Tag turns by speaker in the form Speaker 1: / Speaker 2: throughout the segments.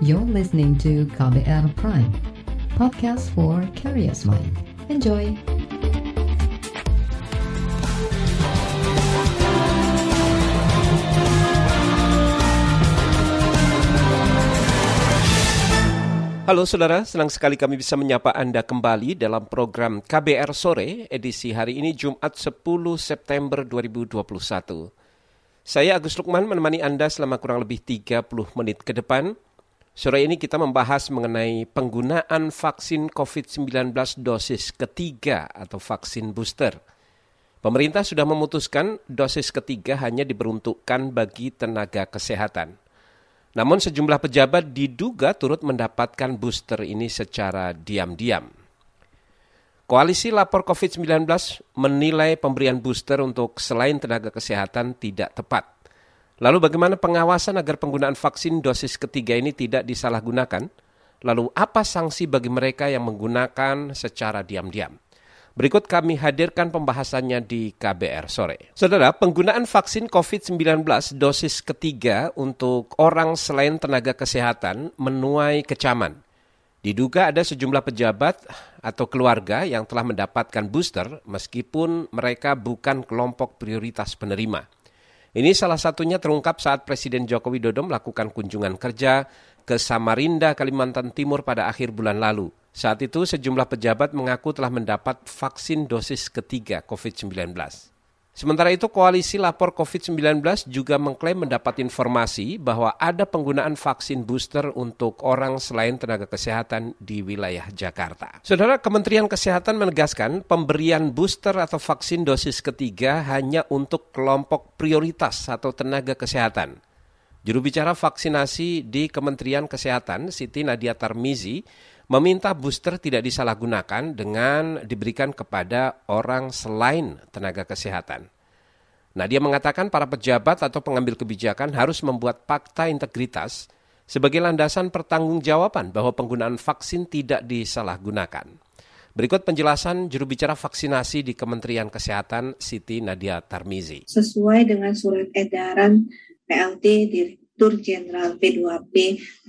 Speaker 1: You're listening to KBR Prime, podcast for curious mind. Enjoy!
Speaker 2: Halo saudara, senang sekali kami bisa menyapa Anda kembali dalam program KBR Sore edisi hari ini Jumat 10 September 2021. Saya Agus Lukman menemani Anda selama kurang lebih 30 menit ke depan. Sore ini kita membahas mengenai penggunaan vaksin COVID-19 dosis ketiga atau vaksin booster. Pemerintah sudah memutuskan dosis ketiga hanya diperuntukkan bagi tenaga kesehatan. Namun sejumlah pejabat diduga turut mendapatkan booster ini secara diam-diam. Koalisi Lapor COVID-19 menilai pemberian booster untuk selain tenaga kesehatan tidak tepat. Lalu bagaimana pengawasan agar penggunaan vaksin dosis ketiga ini tidak disalahgunakan? Lalu apa sanksi bagi mereka yang menggunakan secara diam-diam? Berikut kami hadirkan pembahasannya di KBR sore. Saudara, penggunaan vaksin COVID-19 dosis ketiga untuk orang selain tenaga kesehatan menuai kecaman. Diduga ada sejumlah pejabat atau keluarga yang telah mendapatkan booster meskipun mereka bukan kelompok prioritas penerima. Ini salah satunya terungkap saat Presiden Joko Widodo melakukan kunjungan kerja ke Samarinda, Kalimantan Timur pada akhir bulan lalu. Saat itu sejumlah pejabat mengaku telah mendapat vaksin dosis ketiga COVID-19. Sementara itu Koalisi Lapor COVID-19 juga mengklaim mendapat informasi bahwa ada penggunaan vaksin booster untuk orang selain tenaga kesehatan di wilayah Jakarta. Saudara Kementerian Kesehatan menegaskan pemberian booster atau vaksin dosis ketiga hanya untuk kelompok prioritas atau tenaga kesehatan. Juru bicara vaksinasi di Kementerian Kesehatan, Siti Nadia Tarmizi, meminta booster tidak disalahgunakan dengan diberikan kepada orang selain tenaga kesehatan. Nadia mengatakan para pejabat atau pengambil kebijakan harus membuat fakta integritas sebagai landasan pertanggungjawaban bahwa penggunaan vaksin tidak disalahgunakan. Berikut penjelasan juru bicara vaksinasi di Kementerian Kesehatan Siti Nadia Tarmizi.
Speaker 3: Sesuai dengan surat edaran PLT Direktur Jenderal P2P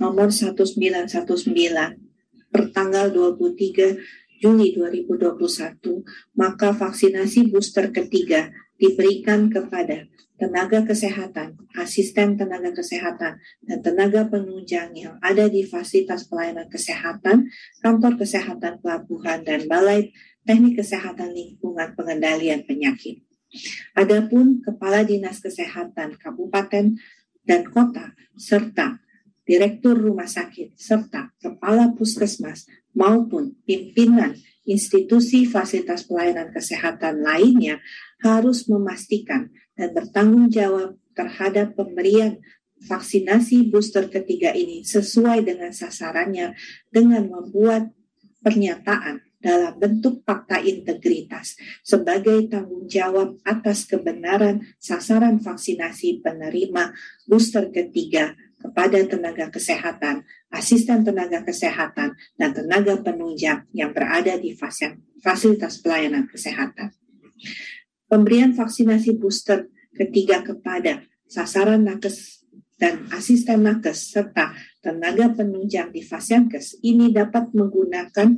Speaker 3: nomor 1919 pertanggal 23 Juli 2021, maka vaksinasi booster ketiga diberikan kepada tenaga kesehatan, asisten tenaga kesehatan, dan tenaga penunjang yang ada di fasilitas pelayanan kesehatan, kantor kesehatan pelabuhan, dan balai teknik kesehatan lingkungan pengendalian penyakit. Adapun Kepala Dinas Kesehatan Kabupaten dan Kota serta direktur rumah sakit, serta kepala puskesmas maupun pimpinan institusi fasilitas pelayanan kesehatan lainnya harus memastikan dan bertanggung jawab terhadap pemberian vaksinasi booster ketiga ini sesuai dengan sasarannya dengan membuat pernyataan dalam bentuk fakta integritas sebagai tanggung jawab atas kebenaran sasaran vaksinasi penerima booster ketiga kepada tenaga kesehatan, asisten tenaga kesehatan, dan tenaga penunjang yang berada di fasilitas pelayanan kesehatan. Pemberian vaksinasi booster ketiga kepada sasaran nakes dan asisten nakes serta tenaga penunjang di Fasiankes ini dapat menggunakan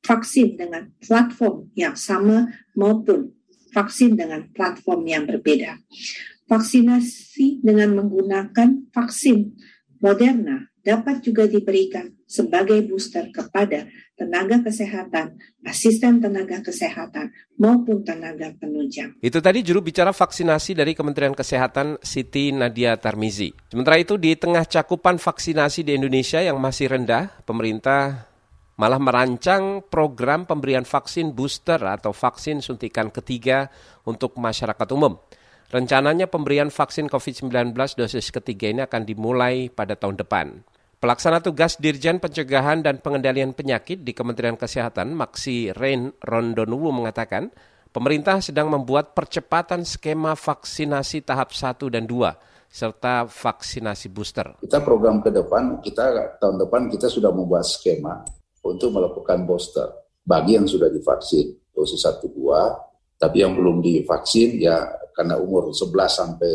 Speaker 3: vaksin dengan platform yang sama maupun vaksin dengan platform yang berbeda vaksinasi dengan menggunakan vaksin Moderna dapat juga diberikan sebagai booster kepada tenaga kesehatan, asisten tenaga kesehatan, maupun tenaga penunjang.
Speaker 2: Itu tadi juru bicara vaksinasi dari Kementerian Kesehatan Siti Nadia Tarmizi. Sementara itu di tengah cakupan vaksinasi di Indonesia yang masih rendah, pemerintah malah merancang program pemberian vaksin booster atau vaksin suntikan ketiga untuk masyarakat umum. Rencananya pemberian vaksin COVID-19 dosis ketiga ini akan dimulai pada tahun depan. Pelaksana tugas Dirjen Pencegahan dan Pengendalian Penyakit di Kementerian Kesehatan, Maksi Rain Rondonuwu mengatakan, pemerintah sedang membuat percepatan skema vaksinasi tahap 1 dan 2 serta vaksinasi booster.
Speaker 4: Kita program ke depan, kita tahun depan kita sudah membuat skema untuk melakukan booster bagi yang sudah divaksin dosis 1 2 tapi yang belum divaksin ya karena umur 11 sampai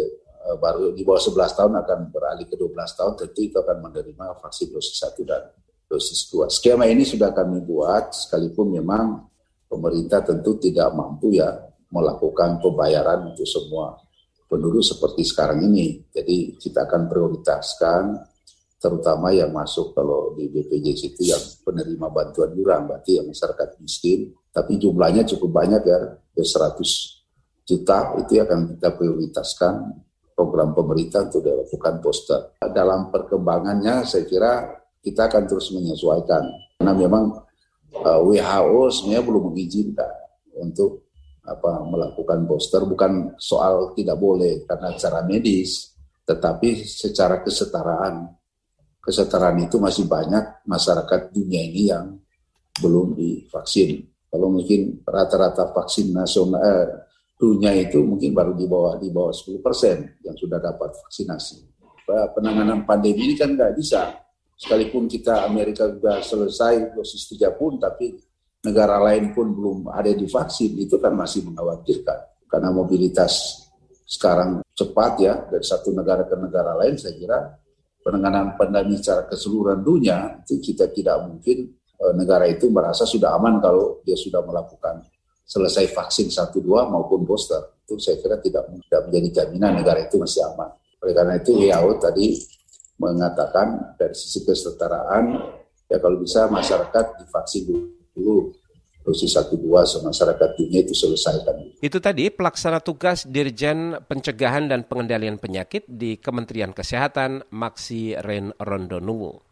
Speaker 4: uh, baru di bawah 11 tahun akan beralih ke 12 tahun, tentu itu akan menerima vaksin dosis 1 dan dosis 2. Skema ini sudah kami buat, sekalipun memang pemerintah tentu tidak mampu ya melakukan pembayaran untuk semua penduduk seperti sekarang ini. Jadi kita akan prioritaskan terutama yang masuk kalau di BPJS itu yang penerima bantuan iuran, berarti yang masyarakat miskin, tapi jumlahnya cukup banyak ya, 100 juta itu akan kita prioritaskan program pemerintah untuk dilakukan poster. Dalam perkembangannya saya kira kita akan terus menyesuaikan karena memang eh, WHO sebenarnya belum mengizinkan untuk apa melakukan poster bukan soal tidak boleh karena cara medis tetapi secara kesetaraan kesetaraan itu masih banyak masyarakat dunia ini yang belum divaksin. Kalau mungkin rata-rata vaksin nasional eh, dunia itu mungkin baru di bawah di bawah 10 persen yang sudah dapat vaksinasi. Penanganan pandemi ini kan nggak bisa. Sekalipun kita Amerika sudah selesai dosis 3 pun, tapi negara lain pun belum ada divaksin, itu kan masih mengkhawatirkan. Karena mobilitas sekarang cepat ya dari satu negara ke negara lain, saya kira penanganan pandemi secara keseluruhan dunia itu kita tidak mungkin e, negara itu merasa sudah aman kalau dia sudah melakukan selesai vaksin satu dua maupun booster itu saya kira tidak tidak menjadi jaminan negara itu masih aman. Oleh karena itu WHO tadi mengatakan dari sisi kesetaraan ya kalau bisa masyarakat divaksin dulu dosis satu dua masyarakat dunia itu selesaikan.
Speaker 2: Itu tadi pelaksana tugas Dirjen Pencegahan dan Pengendalian Penyakit di Kementerian Kesehatan Maksi Ren Rondonuwu.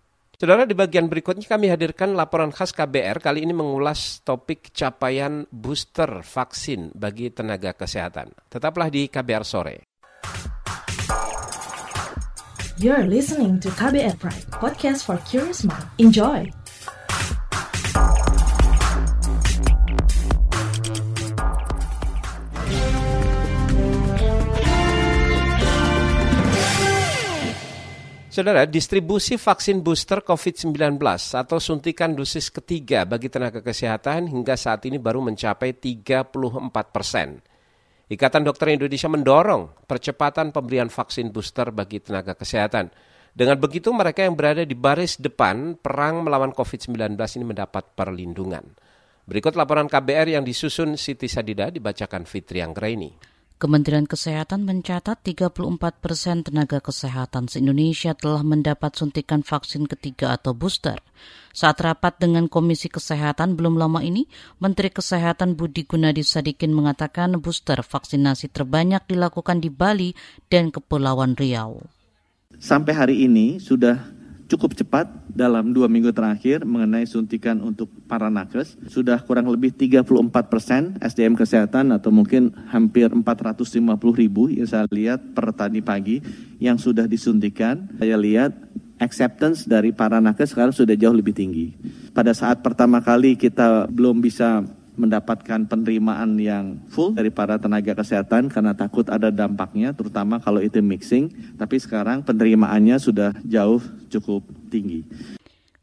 Speaker 2: Saudara, di bagian berikutnya kami hadirkan laporan khas KBR kali ini mengulas topik capaian booster vaksin bagi tenaga kesehatan. Tetaplah di KBR sore.
Speaker 5: You're listening to KBR Pride, podcast for curious mind. Enjoy.
Speaker 2: Saudara, distribusi vaksin booster COVID-19 atau suntikan dosis ketiga bagi tenaga kesehatan hingga saat ini baru mencapai 34 persen. Ikatan Dokter Indonesia mendorong percepatan pemberian vaksin booster bagi tenaga kesehatan. Dengan begitu, mereka yang berada di baris depan perang melawan COVID-19 ini mendapat perlindungan. Berikut laporan KBR yang disusun Siti Sadida dibacakan Fitri Anggraini.
Speaker 6: Kementerian Kesehatan mencatat 34 persen tenaga kesehatan se-Indonesia telah mendapat suntikan vaksin ketiga atau booster. Saat rapat dengan Komisi Kesehatan belum lama ini, Menteri Kesehatan Budi Gunadi Sadikin mengatakan booster vaksinasi terbanyak dilakukan di Bali dan Kepulauan Riau.
Speaker 7: Sampai hari ini sudah cukup cepat dalam dua minggu terakhir mengenai suntikan untuk para nakes. Sudah kurang lebih 34 persen SDM kesehatan atau mungkin hampir 450 ribu yang saya lihat per tadi pagi yang sudah disuntikan. Saya lihat acceptance dari para nakes sekarang sudah jauh lebih tinggi. Pada saat pertama kali kita belum bisa mendapatkan penerimaan yang full dari para tenaga kesehatan karena takut ada dampaknya terutama kalau itu mixing tapi sekarang penerimaannya sudah jauh cukup tinggi.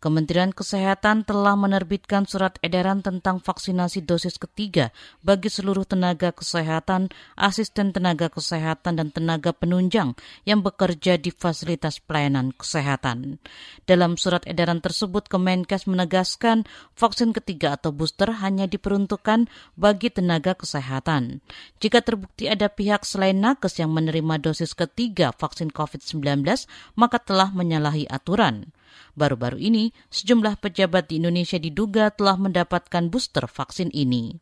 Speaker 6: Kementerian Kesehatan telah menerbitkan surat edaran tentang vaksinasi dosis ketiga bagi seluruh tenaga kesehatan, asisten tenaga kesehatan, dan tenaga penunjang yang bekerja di fasilitas pelayanan kesehatan. Dalam surat edaran tersebut, Kemenkes menegaskan vaksin ketiga atau booster hanya diperuntukkan bagi tenaga kesehatan. Jika terbukti ada pihak selain nakes yang menerima dosis ketiga vaksin COVID-19, maka telah menyalahi aturan. Baru-baru ini, sejumlah pejabat di Indonesia diduga telah mendapatkan booster vaksin ini.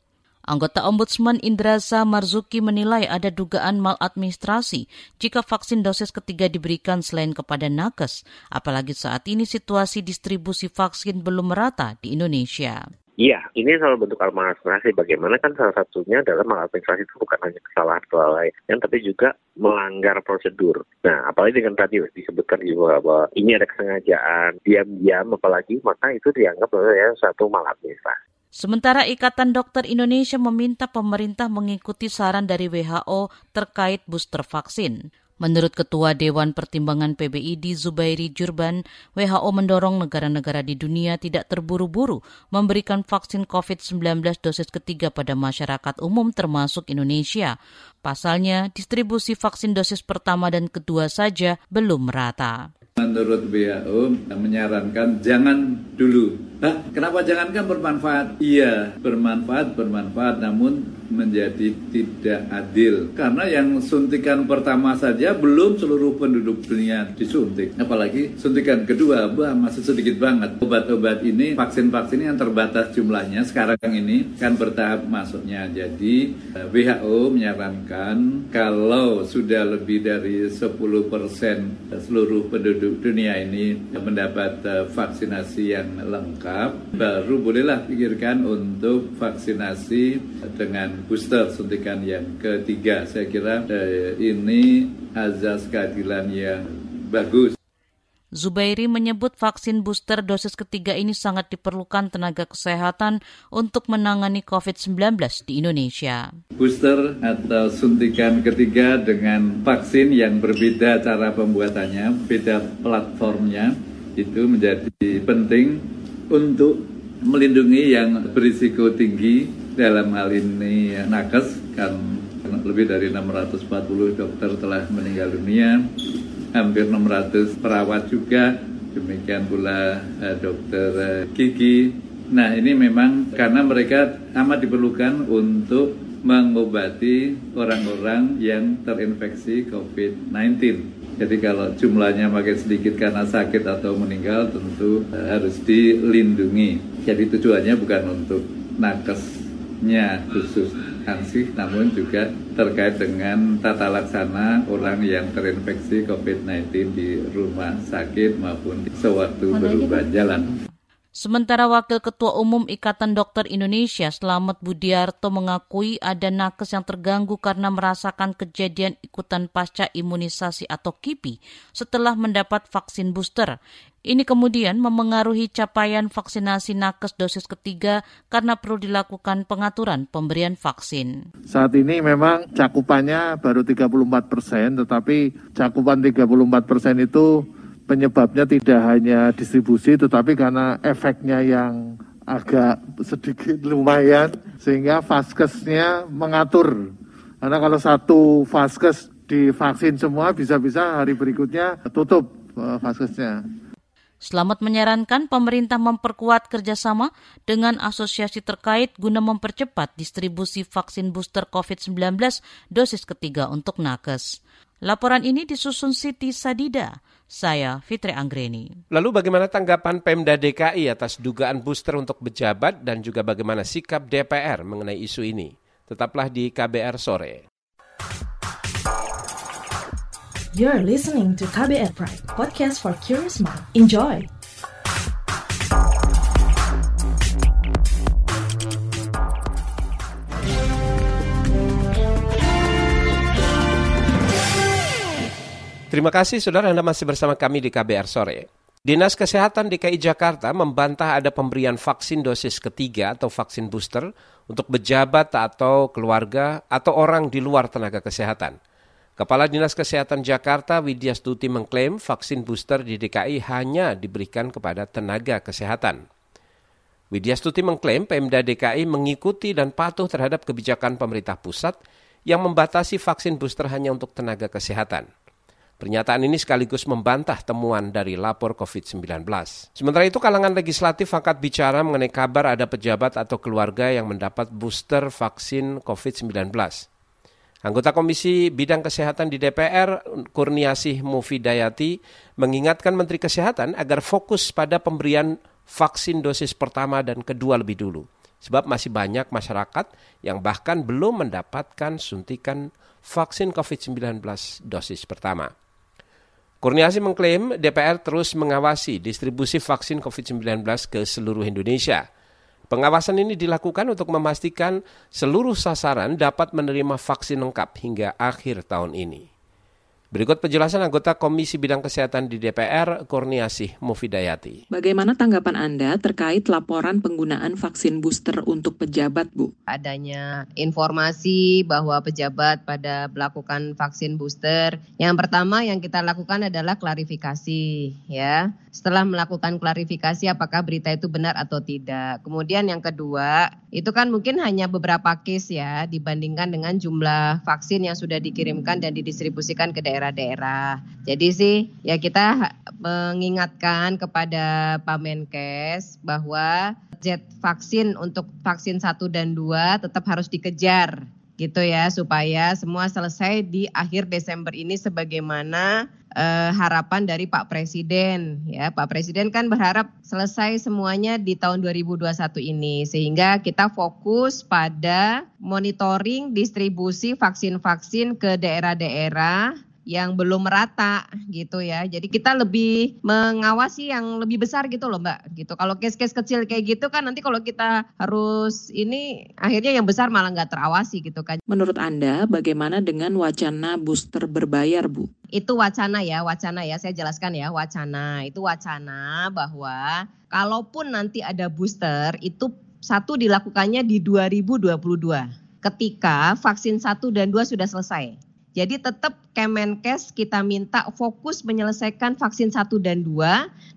Speaker 6: Anggota Ombudsman Indrasa Marzuki menilai ada dugaan maladministrasi jika vaksin dosis ketiga diberikan selain kepada nakes, apalagi saat ini situasi distribusi vaksin belum merata di Indonesia.
Speaker 8: Iya, ini salah bentuk maladministrasi. Bagaimana kan salah satunya adalah maladministrasi itu bukan hanya kesalahan kelalaian, tapi juga melanggar prosedur. Nah, apalagi dengan tadi disebutkan juga bahwa ini ada kesengajaan, diam-diam apalagi, maka itu dianggap sebagai satu maladministrasi.
Speaker 6: Sementara Ikatan Dokter Indonesia meminta pemerintah mengikuti saran dari WHO terkait booster vaksin. Menurut Ketua Dewan Pertimbangan PBID Zubairi Jurban, WHO mendorong negara-negara di dunia tidak terburu-buru memberikan vaksin COVID-19 dosis ketiga pada masyarakat umum termasuk Indonesia. Pasalnya, distribusi vaksin dosis pertama dan kedua saja belum merata.
Speaker 9: Menurut WHO menyarankan jangan dulu. Nah, kenapa jangan kan bermanfaat? Iya, bermanfaat, bermanfaat, namun menjadi tidak adil. Karena yang suntikan pertama saja belum seluruh penduduk dunia disuntik. Apalagi suntikan kedua bah masih sedikit banget. Obat-obat ini vaksin-vaksin yang terbatas jumlahnya sekarang ini kan bertahap masuknya. Jadi eh, WHO menyarankan kalau sudah lebih dari 10% seluruh penduduk dunia ini mendapat eh, vaksinasi yang lengkap baru bolehlah pikirkan untuk vaksinasi dengan booster suntikan yang ketiga. Saya kira eh, ini azas keadilan yang bagus.
Speaker 6: Zubairi menyebut vaksin booster dosis ketiga ini sangat diperlukan tenaga kesehatan untuk menangani COVID-19 di Indonesia.
Speaker 9: Booster atau suntikan ketiga dengan vaksin yang berbeda cara pembuatannya, beda platformnya, itu menjadi penting untuk melindungi yang berisiko tinggi dalam hal ini nakes kan lebih dari 640 dokter telah meninggal dunia hampir 600 perawat juga demikian pula eh, dokter eh, Kiki nah ini memang karena mereka amat diperlukan untuk mengobati orang-orang yang terinfeksi COVID-19 jadi kalau jumlahnya makin sedikit karena sakit atau meninggal tentu eh, harus dilindungi. Jadi tujuannya bukan untuk nakes nya khusus ansih namun juga terkait dengan tata laksana orang yang terinfeksi COVID-19 di rumah sakit maupun sewaktu berubah jalan.
Speaker 6: Sementara Wakil Ketua Umum Ikatan Dokter Indonesia Selamat Budiarto mengakui ada nakes yang terganggu karena merasakan kejadian ikutan pasca imunisasi atau KIPI setelah mendapat vaksin booster. Ini kemudian memengaruhi capaian vaksinasi nakes dosis ketiga karena perlu dilakukan pengaturan pemberian vaksin.
Speaker 7: Saat ini memang cakupannya baru 34 persen, tetapi cakupan 34 persen itu penyebabnya tidak hanya distribusi tetapi karena efeknya yang agak sedikit lumayan sehingga vaskesnya mengatur. Karena kalau satu vaskes divaksin semua bisa-bisa hari berikutnya tutup eh, vaskesnya.
Speaker 6: Selamat menyarankan pemerintah memperkuat kerjasama dengan asosiasi terkait guna mempercepat distribusi vaksin booster COVID-19 dosis ketiga untuk nakes. Laporan ini disusun Siti Sadida. Saya Fitri Anggreni.
Speaker 2: Lalu bagaimana tanggapan Pemda DKI atas dugaan booster untuk pejabat dan juga bagaimana sikap DPR mengenai isu ini? Tetaplah di KBR sore.
Speaker 5: You're listening to KBR Pride, podcast for curious mind. Enjoy.
Speaker 2: Terima kasih saudara Anda masih bersama kami di KBR Sore. Dinas Kesehatan DKI Jakarta membantah ada pemberian vaksin dosis ketiga atau vaksin booster untuk pejabat atau keluarga atau orang di luar tenaga kesehatan. Kepala Dinas Kesehatan Jakarta Widya Stuti mengklaim vaksin booster di DKI hanya diberikan kepada tenaga kesehatan. Widya Stuti mengklaim Pemda DKI mengikuti dan patuh terhadap kebijakan pemerintah pusat yang membatasi vaksin booster hanya untuk tenaga kesehatan. Pernyataan ini sekaligus membantah temuan dari lapor COVID-19. Sementara itu kalangan legislatif angkat bicara mengenai kabar ada pejabat atau keluarga yang mendapat booster vaksin COVID-19. Anggota Komisi Bidang Kesehatan di DPR, Kurniasih Mufidayati, mengingatkan Menteri Kesehatan agar fokus pada pemberian vaksin dosis pertama dan kedua lebih dulu. Sebab masih banyak masyarakat yang bahkan belum mendapatkan suntikan vaksin COVID-19 dosis pertama. Kurniasi mengklaim DPR terus mengawasi distribusi vaksin COVID-19 ke seluruh Indonesia. Pengawasan ini dilakukan untuk memastikan seluruh sasaran dapat menerima vaksin lengkap hingga akhir tahun ini. Berikut penjelasan anggota Komisi Bidang Kesehatan di DPR, Kurniasih Mufidayati.
Speaker 10: Bagaimana tanggapan Anda terkait laporan penggunaan vaksin booster untuk pejabat, Bu?
Speaker 11: Adanya informasi bahwa pejabat pada melakukan vaksin booster. Yang pertama yang kita lakukan adalah klarifikasi, ya. Setelah melakukan klarifikasi apakah berita itu benar atau tidak. Kemudian yang kedua, itu kan mungkin hanya beberapa case ya dibandingkan dengan jumlah vaksin yang sudah dikirimkan dan didistribusikan ke daerah daerah-daerah. Jadi sih ya kita mengingatkan kepada Pak Menkes bahwa jet vaksin untuk vaksin 1 dan 2 tetap harus dikejar gitu ya supaya semua selesai di akhir Desember ini sebagaimana eh, harapan dari Pak Presiden ya Pak Presiden kan berharap selesai semuanya di tahun 2021 ini sehingga kita fokus pada monitoring distribusi vaksin-vaksin ke daerah-daerah yang belum merata gitu ya. Jadi kita lebih mengawasi yang lebih besar gitu loh Mbak gitu. Kalau case-case kecil kayak gitu kan nanti kalau kita harus ini akhirnya yang besar malah nggak terawasi gitu kan.
Speaker 10: Menurut Anda bagaimana dengan wacana booster berbayar Bu?
Speaker 11: Itu wacana ya, wacana ya saya jelaskan ya wacana. Itu wacana bahwa kalaupun nanti ada booster itu satu dilakukannya di 2022 ketika vaksin 1 dan 2 sudah selesai. Jadi tetap Kemenkes kita minta fokus menyelesaikan vaksin 1 dan 2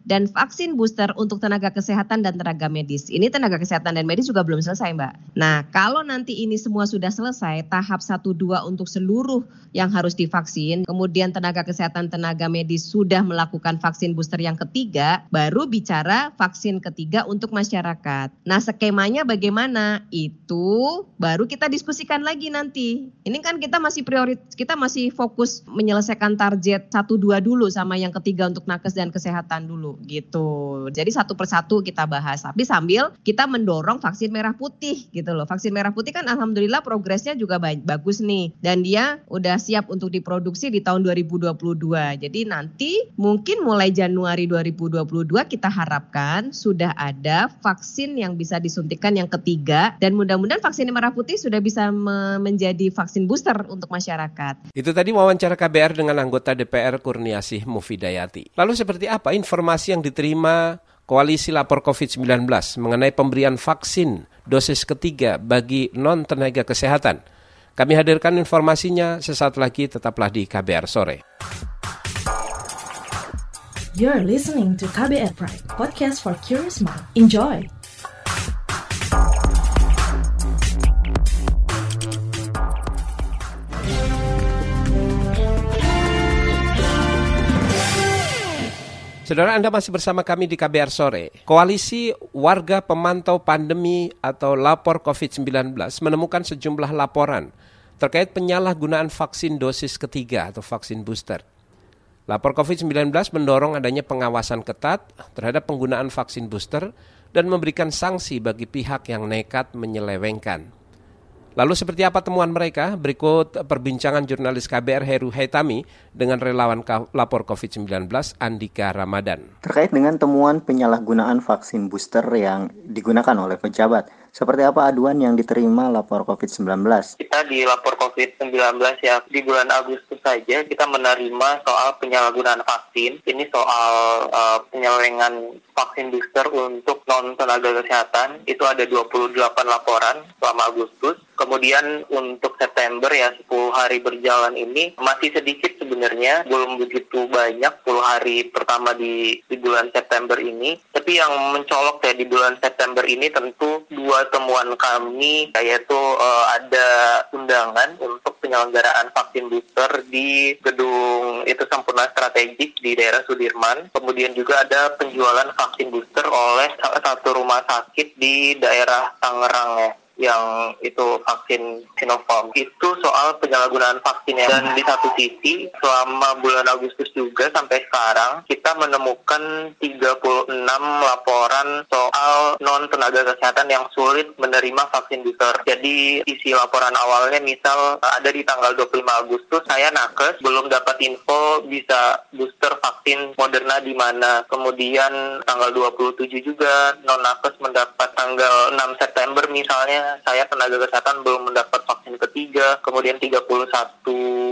Speaker 11: dan vaksin booster untuk tenaga kesehatan dan tenaga medis. Ini tenaga kesehatan dan medis juga belum selesai, Mbak. Nah, kalau nanti ini semua sudah selesai, tahap 1 2 untuk seluruh yang harus divaksin, kemudian tenaga kesehatan tenaga medis sudah melakukan vaksin booster yang ketiga, baru bicara vaksin ketiga untuk masyarakat. Nah, skemanya bagaimana? Itu baru kita diskusikan lagi nanti. Ini kan kita masih prioritas kita masih fokus menyelesaikan target satu dua dulu sama yang ketiga untuk nakes dan kesehatan dulu gitu. Jadi satu persatu kita bahas. Tapi sambil kita mendorong vaksin merah putih gitu loh. Vaksin merah putih kan alhamdulillah progresnya juga bagus nih dan dia udah siap untuk diproduksi di tahun 2022. Jadi nanti mungkin mulai Januari 2022 kita harapkan sudah ada vaksin yang bisa disuntikan yang ketiga dan mudah-mudahan vaksin merah putih sudah bisa menjadi vaksin booster untuk masyarakat.
Speaker 2: Itu tadi wawancara KBR dengan anggota DPR Kurniasih Mufidayati. Lalu seperti apa informasi yang diterima Koalisi Lapor COVID-19 mengenai pemberian vaksin dosis ketiga bagi non-tenaga kesehatan? Kami hadirkan informasinya sesaat lagi tetaplah di KBR Sore.
Speaker 5: You're listening to KBR Pride, podcast for curious mind. Enjoy!
Speaker 2: Saudara Anda masih bersama kami di KBR Sore. Koalisi Warga Pemantau Pandemi atau Lapor COVID-19 menemukan sejumlah laporan terkait penyalahgunaan vaksin dosis ketiga atau vaksin booster. Lapor COVID-19 mendorong adanya pengawasan ketat terhadap penggunaan vaksin booster dan memberikan sanksi bagi pihak yang nekat menyelewengkan. Lalu seperti apa temuan mereka? Berikut perbincangan jurnalis KBR Heru Haitami dengan relawan lapor COVID-19 Andika Ramadan.
Speaker 12: Terkait dengan temuan penyalahgunaan vaksin booster yang digunakan oleh pejabat, seperti apa aduan yang diterima lapor COVID-19?
Speaker 13: Kita di lapor COVID-19 ya, di bulan Agustus saja kita menerima soal penyalahgunaan vaksin. Ini soal uh, penyelewengan vaksin booster untuk non-tenaga kesehatan. Itu ada 28 laporan selama Agustus. Kemudian untuk September ya 10 hari berjalan ini masih sedikit sebenarnya, belum begitu banyak 10 hari pertama di, di bulan September ini. Tapi yang mencolok ya di bulan September ini tentu dua temuan kami yaitu uh, ada undangan untuk penyelenggaraan vaksin booster di gedung itu sempurna strategik di daerah Sudirman. Kemudian juga ada penjualan vaksin booster oleh salah satu rumah sakit di daerah Tangerang ya yang itu vaksin Sinovac itu soal penyalahgunaan vaksin ya. Dan di satu sisi selama bulan Agustus juga sampai sekarang kita menemukan 36 laporan soal non tenaga kesehatan yang sulit menerima vaksin booster. Jadi isi laporan awalnya misal ada di tanggal 25 Agustus saya nakes belum dapat info bisa booster vaksin Moderna di mana. Kemudian tanggal 27 juga non nakes mendapat tanggal 6 September misalnya saya tenaga kesehatan belum mendapat vaksin ketiga. Kemudian 31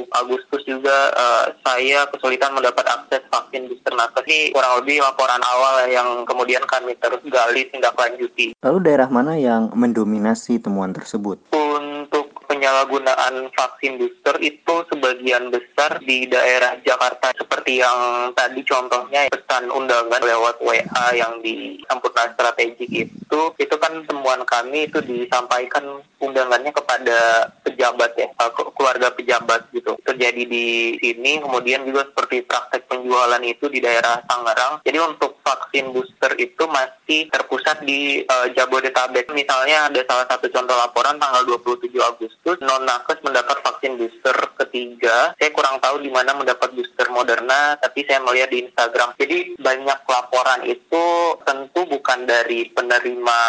Speaker 13: Agustus juga uh, saya kesulitan mendapat akses vaksin booster nakes. Ini kurang lebih laporan awal yang kemudian kami terus gali tindak lanjuti.
Speaker 12: Lalu daerah mana yang mendominasi temuan tersebut?
Speaker 13: Untuk penyalahgunaan vaksin booster itu sebagian besar di daerah Jakarta seperti yang tadi contohnya pesan undangan lewat WA yang di Sampurna Strategik itu itu kan temuan kami itu disampaikan undangannya kepada pejabat ya keluarga pejabat gitu. Terjadi di sini kemudian juga seperti praktek penjualan itu di daerah Tangerang. Jadi untuk vaksin booster itu masih terpusat di uh, Jabodetabek. Misalnya ada salah satu contoh laporan tanggal 27 Agustus non nakes mendapat vaksin booster ketiga. Saya kurang tahu di mana mendapat booster Moderna tapi saya melihat di Instagram. Jadi banyak laporan itu tentu bukan dari penerima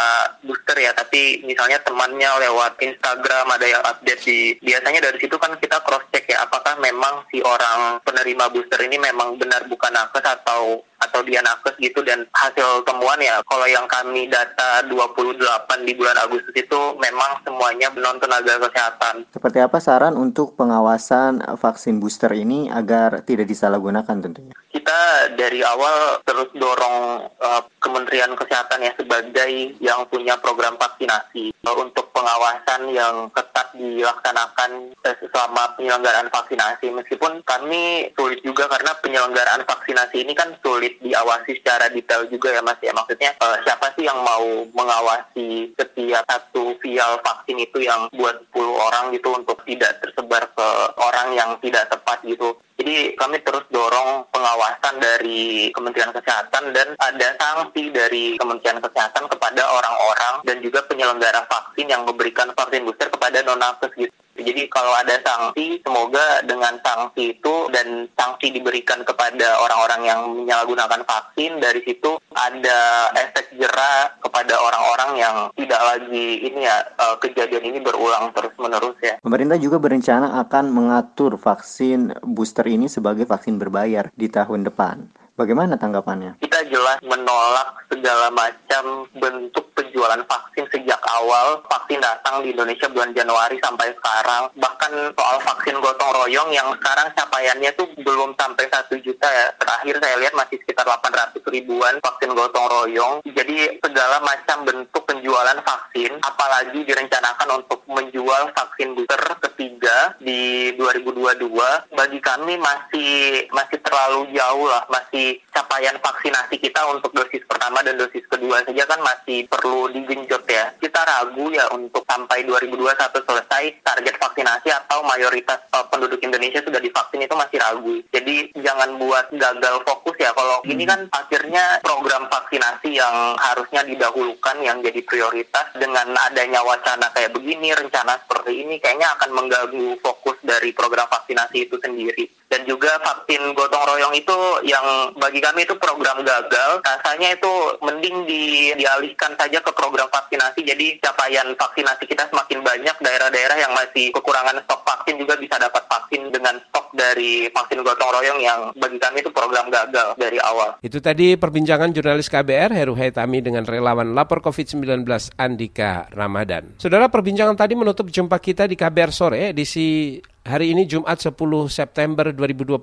Speaker 13: booster ya tapi misalnya temannya lewat Instagram ada yang update di biasanya dari situ kan kita cross check ya apakah memang si orang penerima booster ini memang benar bukan nakes atau atau dia nakes gitu. Dan hasil temuan ya kalau yang kami data 28 di bulan Agustus itu memang semuanya non tenaga kesehatan.
Speaker 12: Seperti apa saran untuk pengawasan vaksin booster ini agar tidak disalahgunakan tentunya?
Speaker 13: Kita dari awal terus dorong uh, Kementerian Kesehatan ya sebagai yang punya program vaksinasi. Untuk pengawasan yang ketat dilaksanakan uh, selama penyelenggaraan vaksinasi. Meskipun kami sulit juga karena penyelenggaraan vaksinasi ini kan sulit diawasi secara detail juga ya Mas ya. Maksudnya uh, siapa sih yang mau mengawasi setiap satu vial vaksin itu yang buat 10 orang gitu untuk tidak tersebar ke orang yang tidak tepat gitu jadi kami terus dorong pengawasan dari Kementerian Kesehatan dan ada sanksi dari Kementerian Kesehatan kepada orang-orang dan juga penyelenggara vaksin yang memberikan vaksin booster kepada non-nakes gitu. Jadi kalau ada sanksi, semoga dengan sanksi itu dan sanksi diberikan kepada orang-orang yang menyalahgunakan vaksin, dari situ ada efek jerak kepada orang-orang yang tidak lagi ini ya eh, kejadian ini berulang terus-menerus ya.
Speaker 12: Pemerintah juga berencana akan mengatur vaksin booster ini sebagai vaksin berbayar di tahun depan. Bagaimana tanggapannya?
Speaker 13: Jelas menolak segala macam bentuk penjualan vaksin sejak awal vaksin datang di Indonesia bulan Januari sampai sekarang. Bahkan soal vaksin gotong royong yang sekarang capaiannya tuh belum sampai satu juta ya. Terakhir saya lihat masih sekitar 800 ribuan vaksin gotong royong. Jadi segala macam bentuk penjualan vaksin, apalagi direncanakan untuk menjual vaksin booster ketiga di 2022, bagi kami masih masih terlalu jauh lah, masih capaian vaksinasi kita untuk dosis pertama dan dosis kedua saja kan masih perlu digenjot ya. Kita ragu ya untuk sampai 2021 selesai target vaksinasi atau mayoritas uh, penduduk Indonesia sudah divaksin itu masih ragu. Jadi jangan buat gagal fokus ya. Kalau hmm. ini kan akhirnya program vaksinasi yang harusnya didahulukan yang jadi prioritas dengan adanya wacana kayak begini, rencana seperti ini kayaknya akan mengganggu fokus dari program vaksinasi itu sendiri. Dan juga vaksin gotong royong itu yang bagi kami itu program gagal. Rasanya itu mending di, dialihkan saja ke program vaksinasi. Jadi capaian vaksinasi kita semakin banyak. Daerah-daerah yang masih kekurangan stok vaksin juga bisa dapat vaksin dengan stok dari vaksin gotong royong yang bagi kami itu program gagal dari awal.
Speaker 2: Itu tadi perbincangan jurnalis KBR Heru Haitami dengan relawan lapor COVID-19 Andika Ramadan. Saudara, perbincangan tadi menutup jumpa kita di KBR sore edisi Hari ini Jumat 10 September 2021.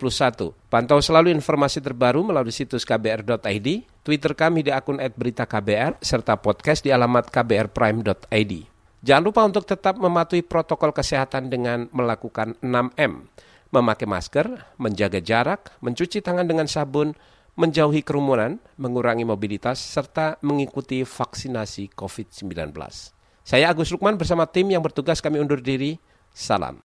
Speaker 2: Pantau selalu informasi terbaru melalui situs kbr.id, Twitter kami di akun @beritaKBR serta podcast di alamat kbrprime.id. Jangan lupa untuk tetap mematuhi protokol kesehatan dengan melakukan 6M. Memakai masker, menjaga jarak, mencuci tangan dengan sabun, menjauhi kerumunan, mengurangi mobilitas, serta mengikuti vaksinasi COVID-19. Saya Agus Lukman bersama tim yang bertugas kami undur diri. Salam.